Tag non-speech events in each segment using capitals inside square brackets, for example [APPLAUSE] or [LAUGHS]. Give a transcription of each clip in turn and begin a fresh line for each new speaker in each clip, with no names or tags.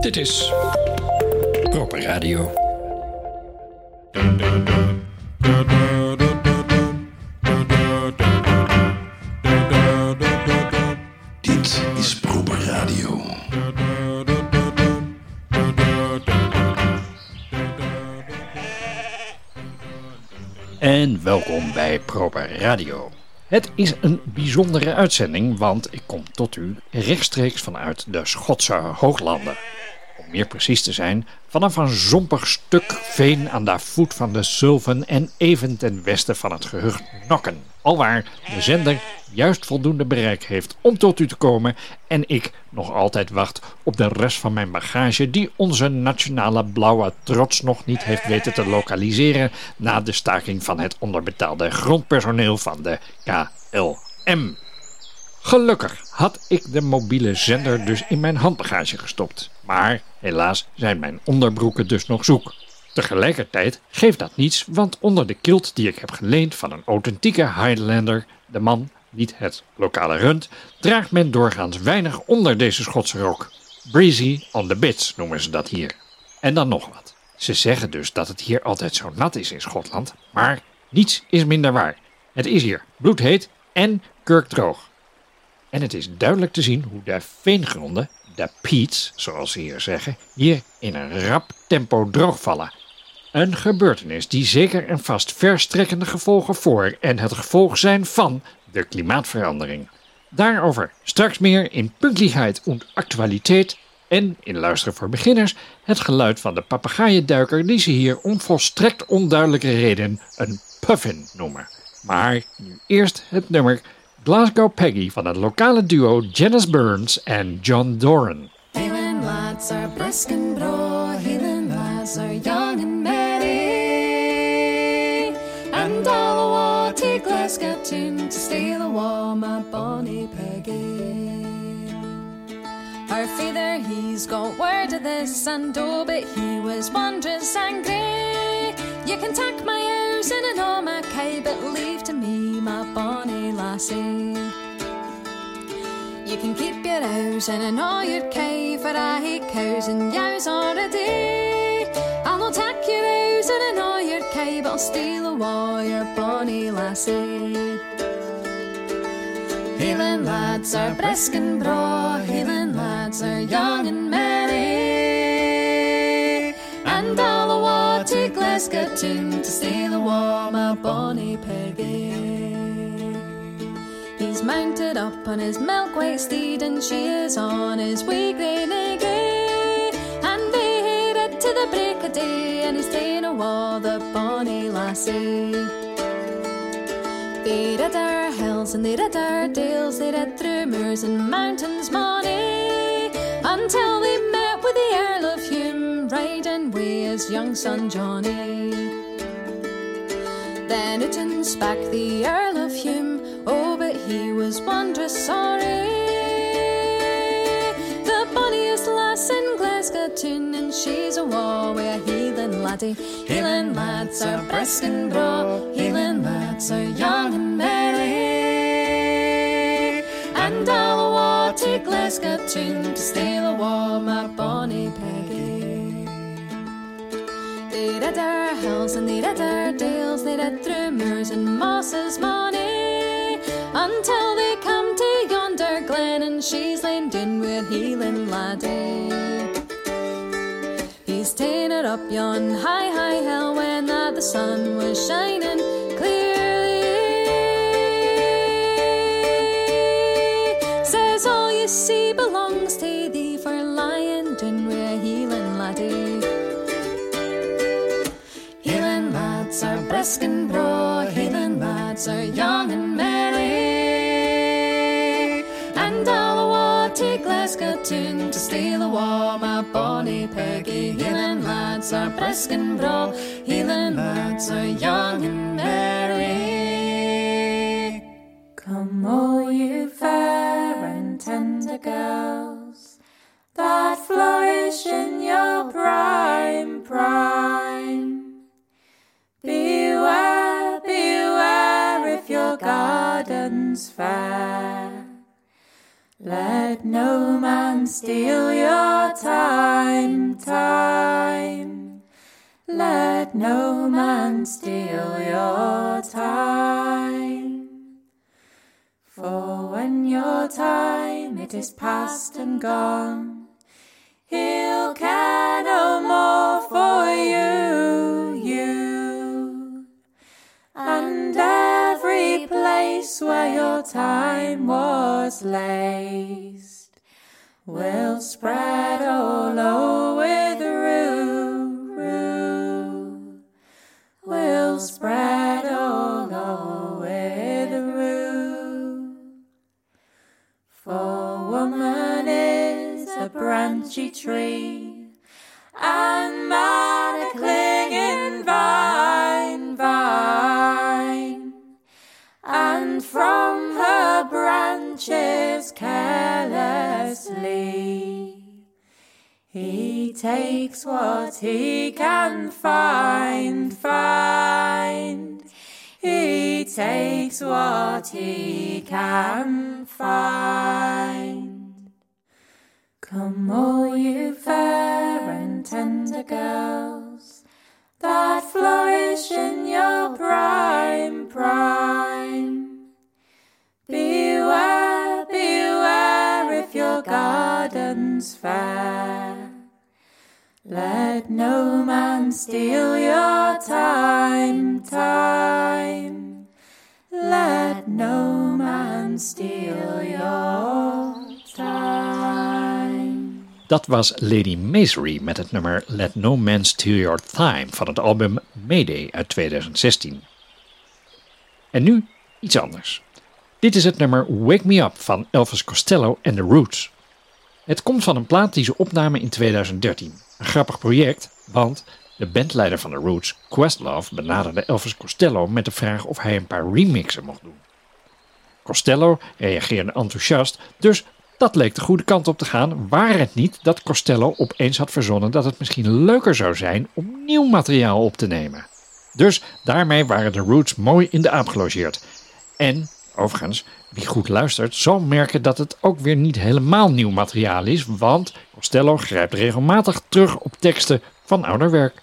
Dit is Proper Radio.
Dit is Proper Radio.
En welkom bij Proper Radio. Het is een bijzondere uitzending, want ik kom tot u rechtstreeks vanuit de Schotse Hooglanden. Meer precies te zijn, vanaf een zompig stuk veen aan de voet van de Sulven en even ten westen van het gehucht Nokken. Alwaar de zender juist voldoende bereik heeft om tot u te komen en ik nog altijd wacht op de rest van mijn bagage die onze nationale blauwe trots nog niet heeft weten te lokaliseren na de staking van het onderbetaalde grondpersoneel van de KLM. Gelukkig had ik de mobiele zender dus in mijn handbagage gestopt. Maar helaas zijn mijn onderbroeken dus nog zoek. Tegelijkertijd geeft dat niets, want onder de kilt die ik heb geleend van een authentieke Highlander, de man niet het lokale rund, draagt men doorgaans weinig onder deze Schotse rok. Breezy on the bits noemen ze dat hier. En dan nog wat. Ze zeggen dus dat het hier altijd zo nat is in Schotland, maar niets is minder waar. Het is hier bloedheet en kurkdroog. En het is duidelijk te zien hoe de veengronden, de peats, zoals ze hier zeggen, hier in een rap tempo droogvallen. Een gebeurtenis die zeker en vast verstrekkende gevolgen voor en het gevolg zijn van de klimaatverandering. Daarover straks meer in Pünktlichkeit und Actualiteit en in Luisteren voor Beginners het geluid van de papegaaienduiker die ze hier om volstrekt onduidelijke reden een puffin noemen. Maar nu eerst het nummer Glasgow Peggy van het lokale duo Janice Burns en Jon Doran.
Helen lads are brisk and lads are young and merry. And Glasgow to steal my bonny Peggy. Father, he's got word of this, and oh, but he was wondrous angry. You can take my house in an kay, but leave to me my bonny lassie. You can keep your house in an all your cave, for I hate cows and yows already. I'll not take your house in an all your cave, but I'll steal away your bonny lassie. Healing lads are brisk and braw, healing lads are young and merry. To steal awa my bonny Peggy. He's mounted up on his milk white steed, and she is on his wee grey niggy. And they headed to the break of day, and he's ta'en awa the bonny lassie. They rid our hills and they rid our dales, they rid through moors and mountains money his young son Johnny. Then it spak the Earl of Home, oh, but he was wondrous sorry. The bonniest lass in Glasgow town, and she's a war a heathen laddie. Heathen lads are brisk and braw, heathen lads are young and merry. And all awa to Glasgow town to steal awa my bonny Rid our hills and rid our dales, rid through moors and mosses money until they come to yonder glen and she's lain down with healing laddie. He's ta'en it up yon high, high hill when that the sun was shining clearly. Says all you see belongs to thee brisk and lads are young and merry. And all awa to Glasgow town to steal awa my bonny Peggy. Healing lads are brisk and braw, healing lads are young and merry.
Come, all you fair and tender girls that flourish in your prime, prime. Garden's fair. Let no man steal your thyme. thyme. Let no man steal your thyme. For when your time it is past and gone, he'll care no more for you. Place where your thyme was laced will spread all over the roo, roo. Will spread all over the roo. For woman is a branchy tree, takes what he can find, find. He takes what he can find. Come, all you fair and tender girls that flourish in your prime, prime. Beware, beware if your garden's fair. Let no man steal your time, time. Let no man steal your time.
Dat was Lady Masery met het nummer Let No Man Steal Your Time van het album Mayday uit 2016. En nu iets anders. Dit is het nummer Wake Me Up van Elvis Costello en The Roots. Het komt van een plaat die ze opnamen in 2013. Een grappig project, want de bandleider van The Roots, Questlove, benaderde Elvis Costello met de vraag of hij een paar remixen mocht doen. Costello reageerde enthousiast, dus dat leek de goede kant op te gaan, waar het niet dat Costello opeens had verzonnen dat het misschien leuker zou zijn om nieuw materiaal op te nemen. Dus daarmee waren de Roots mooi in de aap gelogeerd. En, overigens, wie goed luistert zal merken dat het ook weer niet helemaal nieuw materiaal is, want Costello grijpt regelmatig terug op teksten van ouder werk.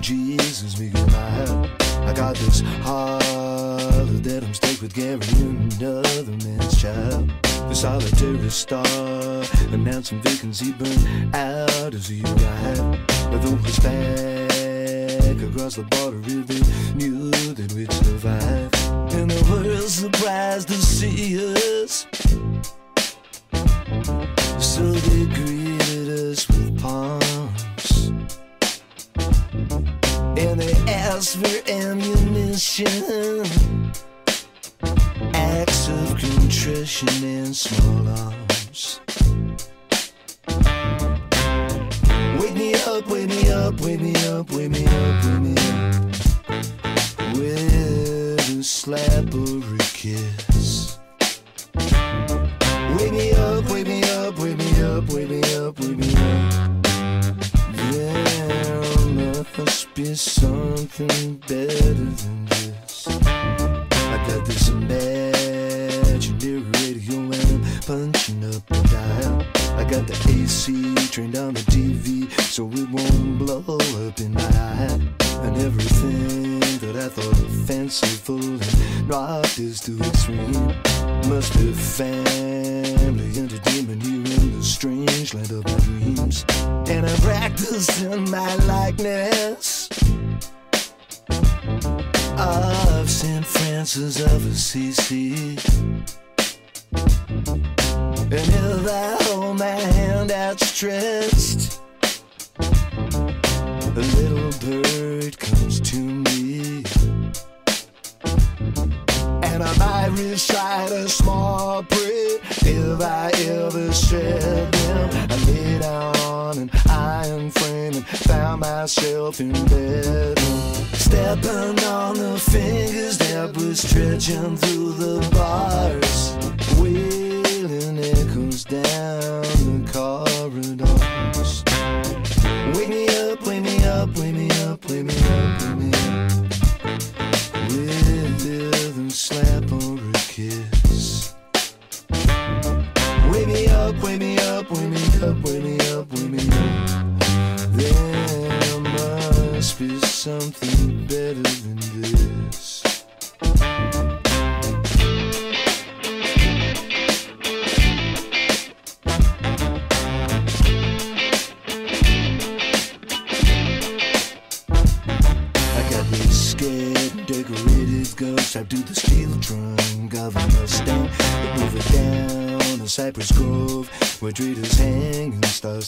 Jesus. I got this heart that I'm stuck with carrying another man's child. The solitary star announcing vacancy burned out as I had. But though it's back across the border, they knew that we'd survive. And the world surprised to see us. So they greeted us with palms. And they ask for ammunition. Acts of contrition and small arms. Wake me up, wake me up, wake me up, wake me up, wake me up. found myself in bed. Stepping on the fingers that were stretching through the bars. Wailing echoes down the corridors. Wake me up, wake me up, wake me up, wake me up, wake me up. With rhythm, slap or a kiss. Wake me up, wake me up, wake me up.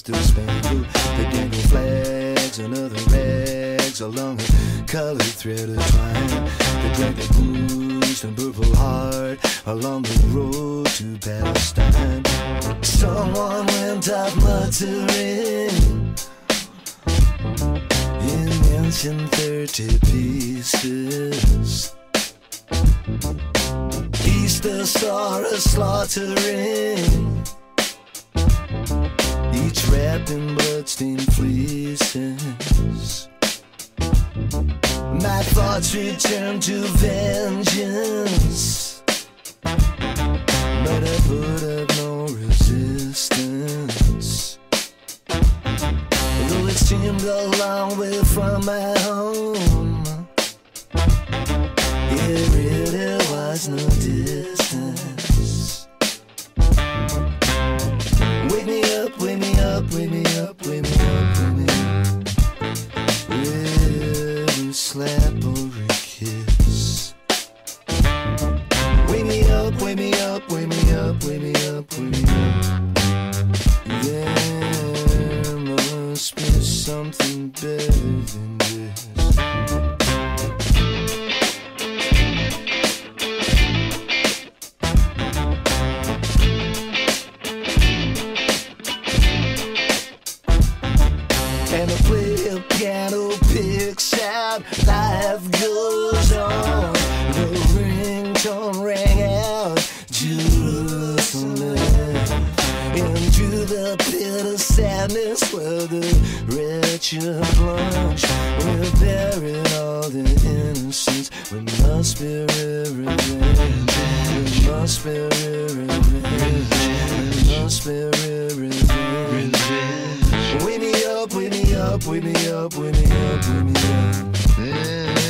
Still spangle. They dangle flags and other rags along a colored thread of twine. They drag their bruised and purple heart along the road to Palestine. Someone went out muttering in ancient 30 pieces. Easter saw us slaughtering, wrapped in bloodstained fleeces. My thoughts return to vengeance, but I put up no resistance. Though it seemed a long way from my home, it really was no distance. Wake me up, wake me up, wake me up, wake me up, wake me up. With a slap or a kiss. Wake me up, wake me up, wake me up, wake me up, wake me up. There must be something better must be revenge. We must be revenge. We must be revenge. Wake me up, wake me up, wake me up, wake me up, wake me up. There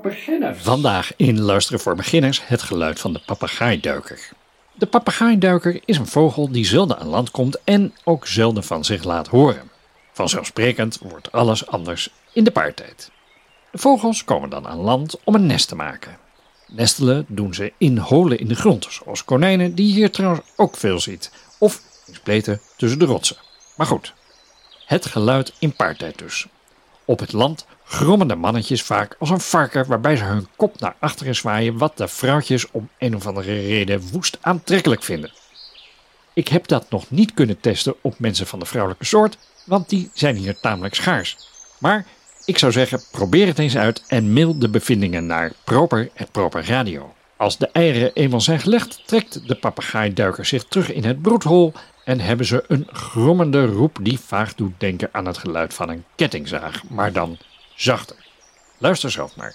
beginners. Vandaag in Luisteren voor beginners het geluid van de papegaaiduiker. De papegaaiduiker is een vogel die zelden aan land komt en ook zelden van zich laat horen. Vanzelfsprekend wordt alles anders in de paartijd. De vogels komen dan aan land om een nest te maken. Nestelen doen ze in holen in de grond, zoals konijnen, die je hier trouwens ook veel ziet, of in spleten tussen de rotsen. Maar goed, het geluid in paartijd dus. Op het land grommen de mannetjes vaak als een varken waarbij ze hun kop naar achteren zwaaien wat de vrouwtjes om een of andere reden woest aantrekkelijk vinden. Ik heb dat nog niet kunnen testen op mensen van de vrouwelijke soort, want die zijn hier tamelijk schaars. Maar ik zou zeggen, probeer het eens uit en mail de bevindingen naar proper proper radio. Als de eieren eenmaal zijn gelegd, trekt de papegaaiduiker zich terug in het broedhol en hebben ze een grommende roep die vaag doet denken aan het geluid van een kettingzaag, maar dan zachter. Luister zelf maar.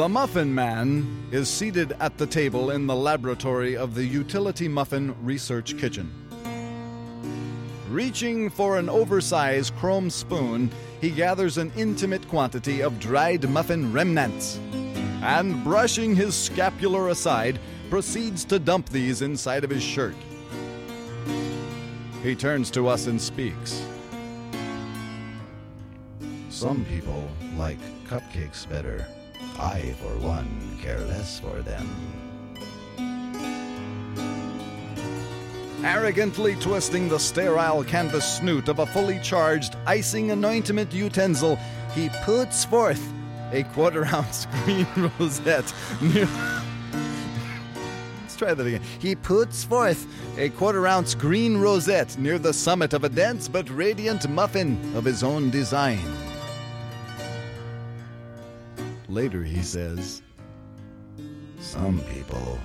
The Muffin Man is seated at the table in the laboratory of the Utility Muffin Research Kitchen. Reaching for an oversized chrome spoon, he gathers an intimate quantity of dried muffin remnants and, brushing his scapular aside, proceeds to dump these inside of his shirt. He turns to us and speaks.
Some people like cupcakes better. I, for one, care less for them.
Arrogantly twisting the sterile canvas snoot of a fully charged icing anointment utensil, he puts forth a quarter ounce [LAUGHS] green rosette. Let's try that again. He puts forth a quarter ounce green rosette near the summit of a dense but radiant muffin of his own design. Later, he says,
Some people.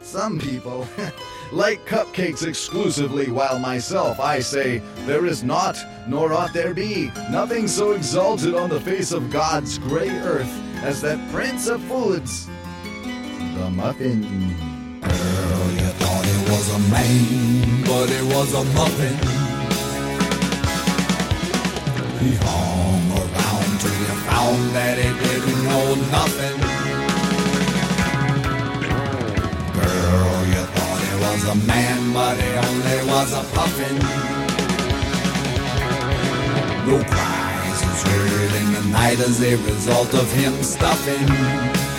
Some people [LAUGHS] like cupcakes exclusively, while myself, I say, there is not, nor ought there be, nothing so exalted on the face of God's gray earth as that prince of foods, the muffin.
Girl, you thought it was a man, but it was a muffin. He hung around till you found that it didn't know nothing. Girl, you thought it was a man, but it only was a puffin. No cries was heard in the night as a result of him stuffing.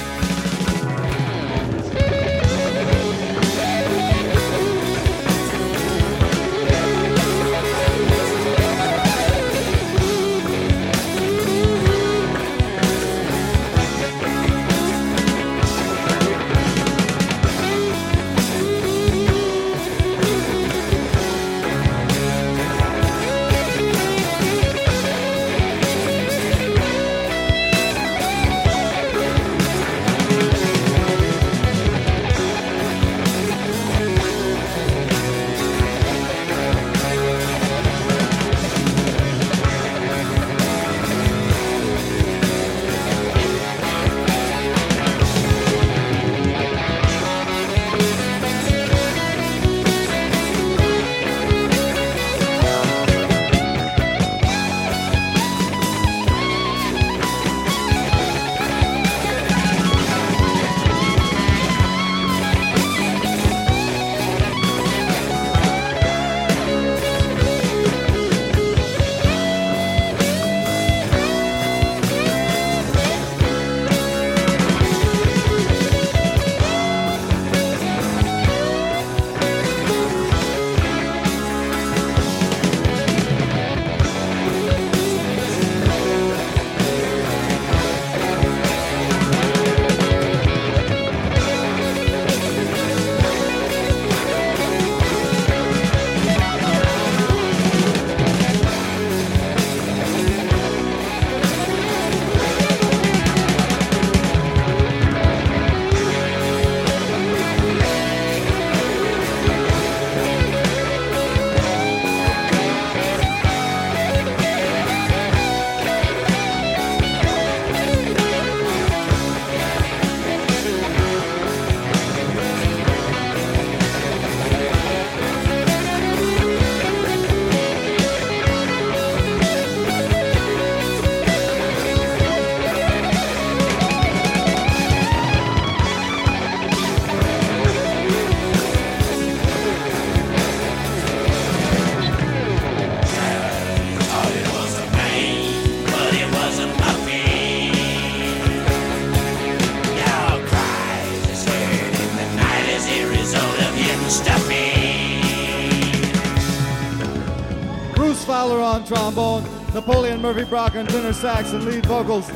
Murphy Brock on tenor sax and lead vocals,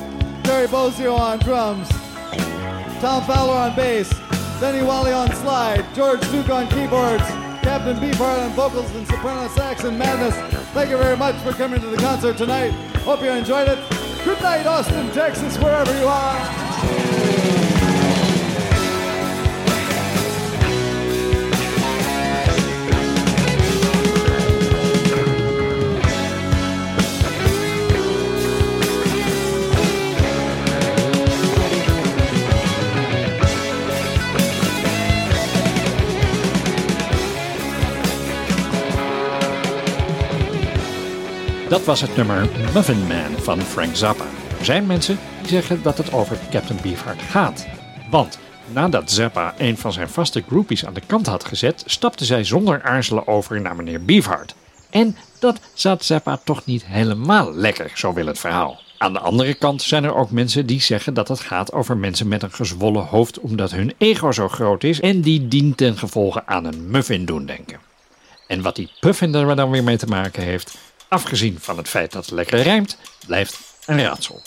Terry Bozzio on drums, Tom Fowler on bass, Denny Walley on slide, George Duke on keyboards, Captain Beefheart on vocals and soprano sax and madness. Thank you very much for coming to the concert tonight. Hope you enjoyed it. Good night, Austin, Texas, wherever you are.
Dat was het nummer Muffin Man van Frank Zappa. Er zijn mensen die zeggen dat het over Captain Beefheart gaat. Want nadat Zappa een van zijn vaste groupies aan de kant had gezet, stapte zij zonder aarzelen over naar meneer Beefheart. En dat zat Zappa toch niet helemaal lekker, zo wil het verhaal. Aan de andere kant zijn er ook mensen die zeggen dat het gaat over mensen met een gezwollen hoofd omdat hun ego zo groot is en die dient ten gevolge aan een muffin doen denken. En wat die puffin er dan weer mee te maken heeft, afgezien van het feit dat het lekker rijmt, blijft een raadsel.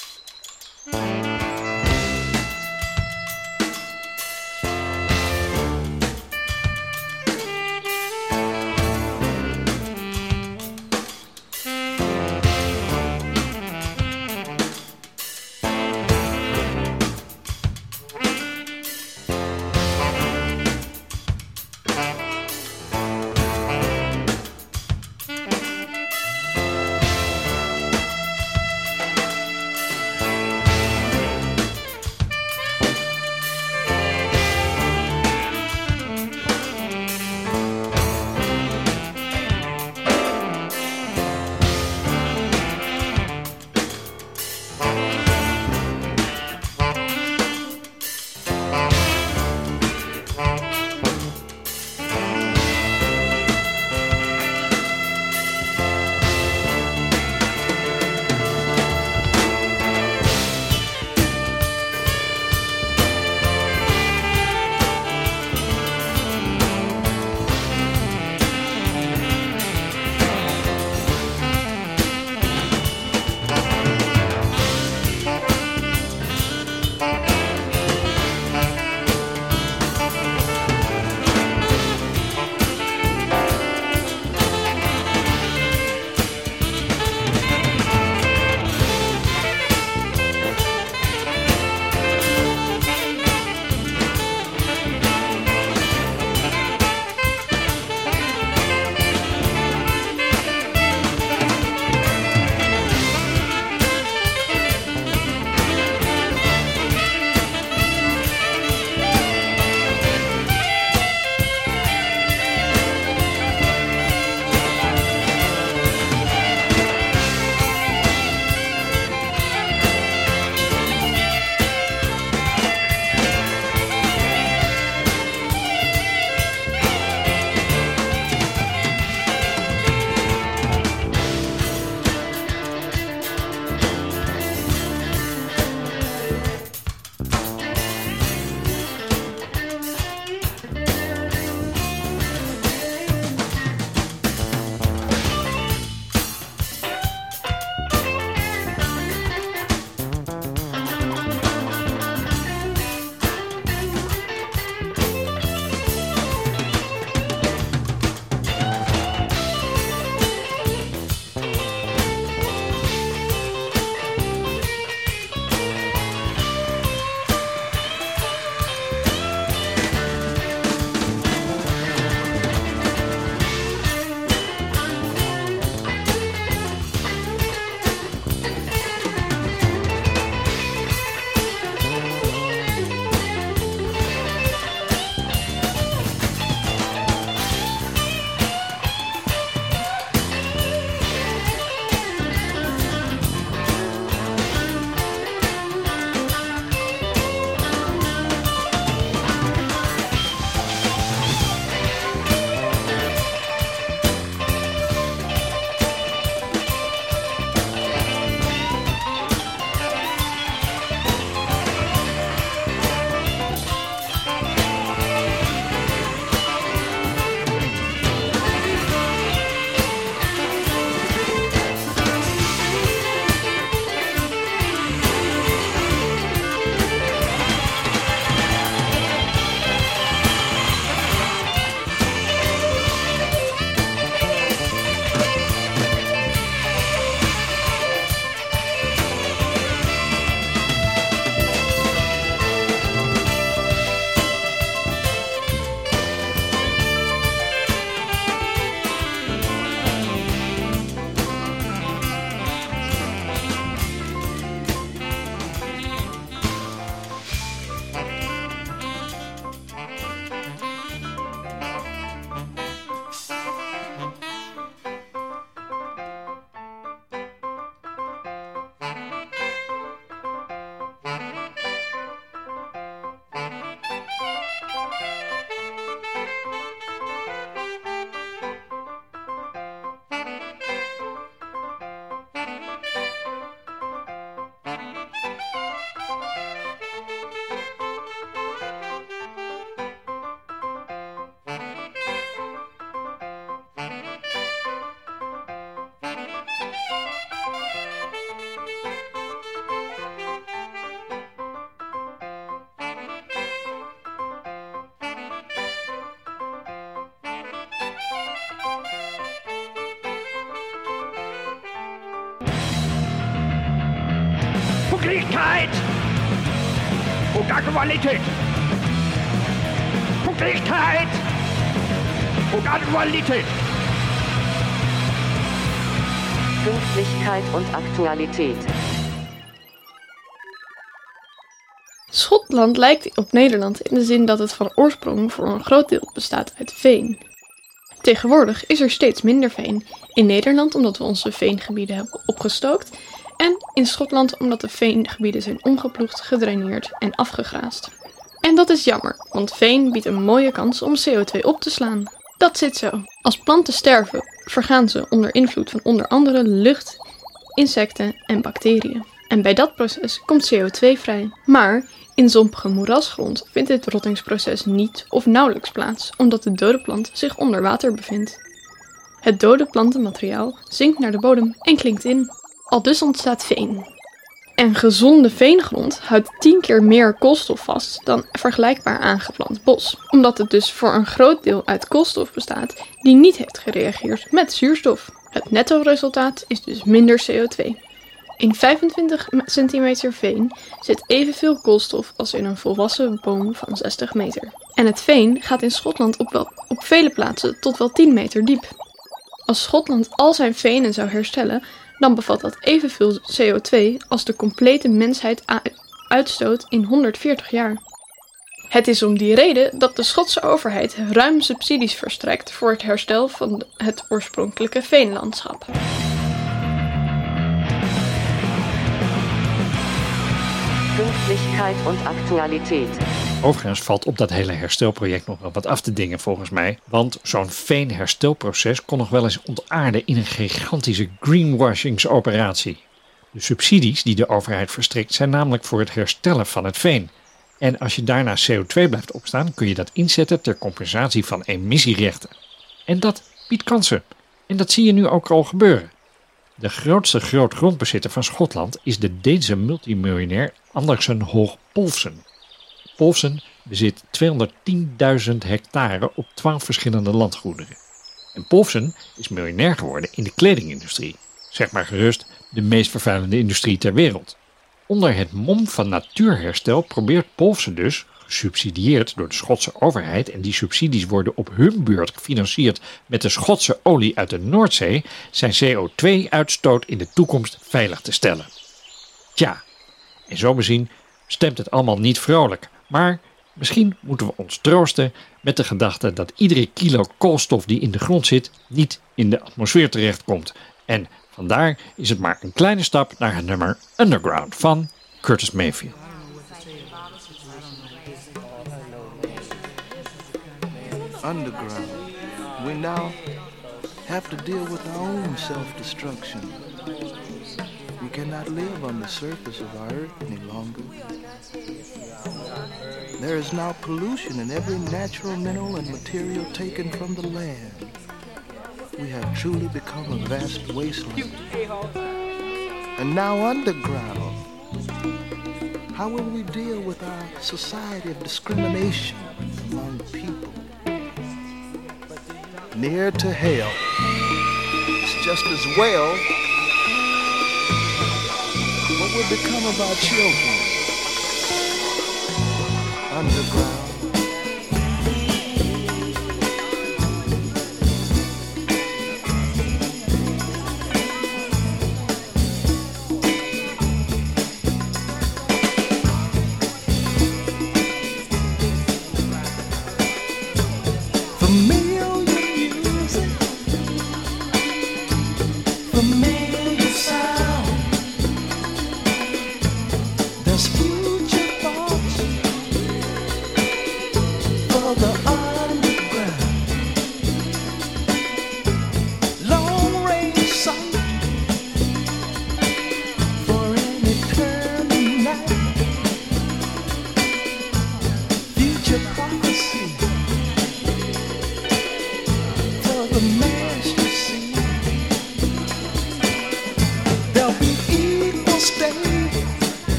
Punktlichkeit und und Aktualität.
Pünktlichkeit und Aktualität.
Schotland lijkt op Nederland in de zin dat het van oorsprong voor een groot deel bestaat uit veen. Tegenwoordig is er steeds minder veen. In Nederland omdat we onze veengebieden hebben opgestookt. En in Schotland omdat de veengebieden zijn omgeploegd, gedraineerd en afgegraasd. En dat is jammer, want veen biedt een mooie kans om CO2 op te slaan. Dat zit zo. Als planten sterven, vergaan ze onder invloed van onder andere lucht, insecten en bacteriën. En bij dat proces komt CO2 vrij. Maar in zompige moerasgrond vindt dit rottingsproces niet of nauwelijks plaats, omdat de dode plant zich onder water bevindt. Het dode plantenmateriaal zinkt naar de bodem en klinkt in. Al dus ontstaat veen. En gezonde veengrond houdt 10 keer meer koolstof vast dan vergelijkbaar aangeplant bos, omdat het dus voor een groot deel uit koolstof bestaat die niet heeft gereageerd met zuurstof. Het netto resultaat is dus minder CO2. In 25 centimeter veen zit evenveel koolstof als in een volwassen boom van 60 meter. En het veen gaat in Schotland op, wel, op vele plaatsen tot wel 10 meter diep. Als Schotland al zijn venen zou herstellen, dan bevat dat evenveel CO2 als de complete mensheid uitstoot in 140 jaar. Het is om die reden dat de Schotse overheid ruim subsidies verstrekt voor het herstel van het oorspronkelijke veenlandschap.
Pünktlichkeit und Aktualität.
Overigens valt op dat hele herstelproject nog wel wat af te dingen volgens mij. Want zo'n veenherstelproces kon nog wel eens ontaarden in een gigantische greenwashingsoperatie. De subsidies die de overheid verstrikt zijn namelijk voor het herstellen van het veen. En als je daarna CO2 blijft opstaan, kun je dat inzetten ter compensatie van emissierechten. En dat biedt kansen. En dat zie je nu ook al gebeuren. De grootste grootgrondbezitter van Schotland is de Deense multimiljonair Andersen Hoog Polsen. Polsen bezit 210.000 hectare op 12 verschillende landgoederen. En Polsen is miljonair geworden in de kledingindustrie. Zeg maar gerust de meest vervuilende industrie ter wereld. Onder het mom van natuurherstel probeert Polsen dus, gesubsidieerd door de Schotse overheid, en die subsidies worden op hun beurt gefinancierd met de Schotse olie uit de Noordzee, zijn CO2-uitstoot in de toekomst veilig te stellen. Tja, en zo bezien stemt het allemaal niet vrolijk. Maar misschien moeten we ons troosten met de gedachte dat iedere kilo koolstof die in de grond zit niet in de atmosfeer terechtkomt. En vandaar is het maar een kleine stap naar het nummer Underground van Curtis Mayfield.
Underground, we now have to deal with our own self-destruction. We cannot live on the surface of our earth any longer. There is now pollution in every natural mineral and material taken from the land. We have truly become a vast wasteland. And now underground, how will we deal with our society of discrimination among people? Near to hell, it's just as well what will become of our children underground?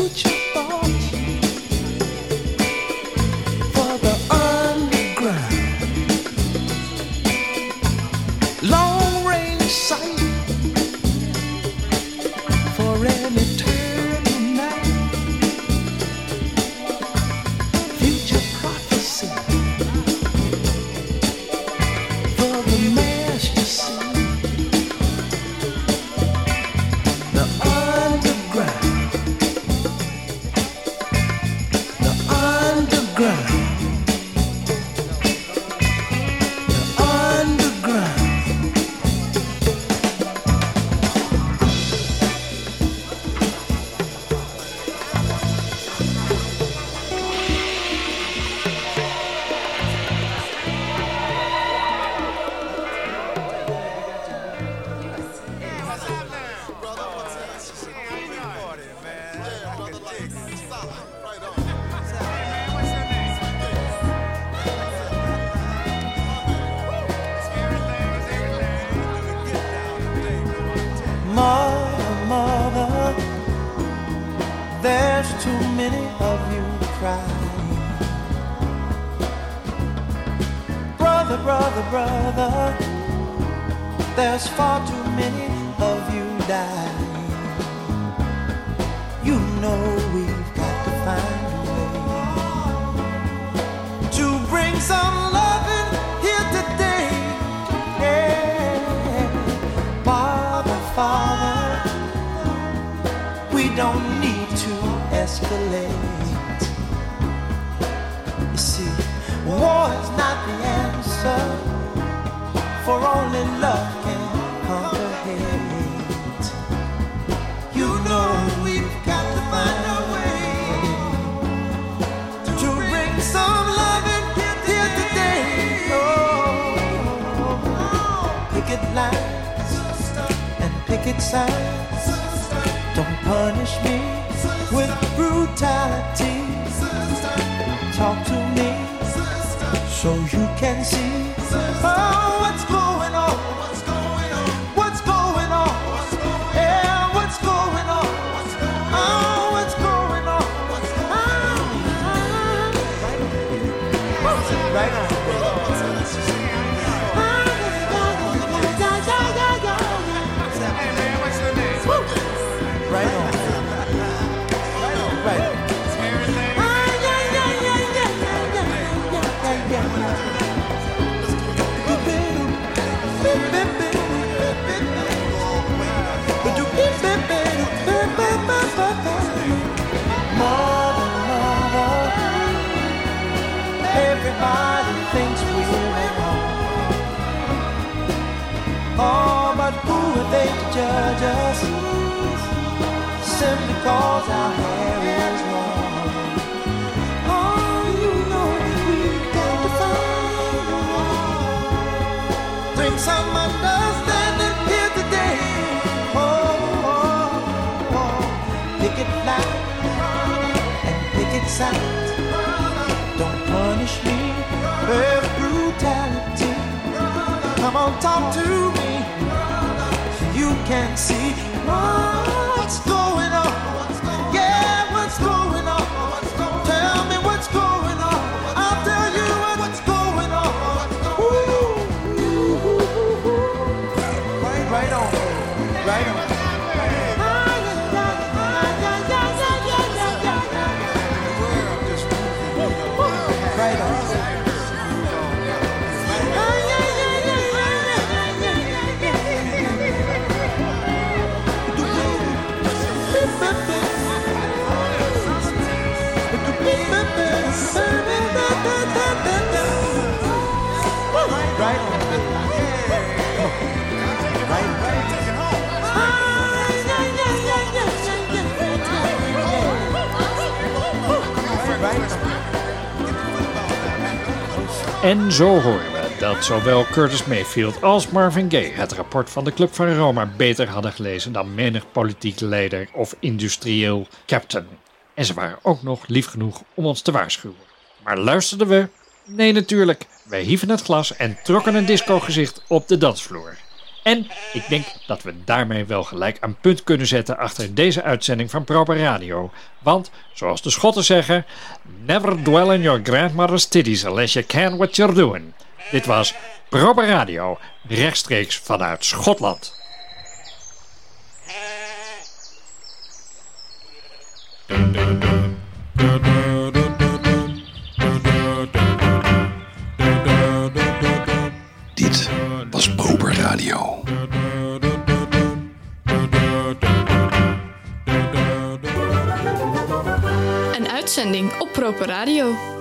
útil. There's
far too many of you dying. You know we've got to find a way to bring some loving here today. Yeah. Father, Father, we don't need to escalate. You see, war is not the answer, for only love picket signs. Don't punish me with brutality. Talk to me so you can see oh, what's going on. Signs. Don't punish me with brutality. Come on, talk to me. You can see what's going on.
En zo horen we dat zowel Curtis Mayfield als Marvin Gaye het rapport van de Club van Roma beter hadden gelezen dan menig politiek leider of industrieel captain. En ze waren ook nog lief genoeg om ons te waarschuwen. Maar luisterden we? Nee, natuurlijk. Wij hieven het glas en trokken een disco-gezicht op de dansvloer. En ik denk dat we daarmee wel gelijk een punt kunnen zetten achter deze uitzending van Proper Radio. Want, zoals de Schotten zeggen, never dwell in your grandmother's titties unless you can what you're doing. Dit was Proper Radio, rechtstreeks vanuit Schotland.
Radio.
Een uitzending op Proper Radio.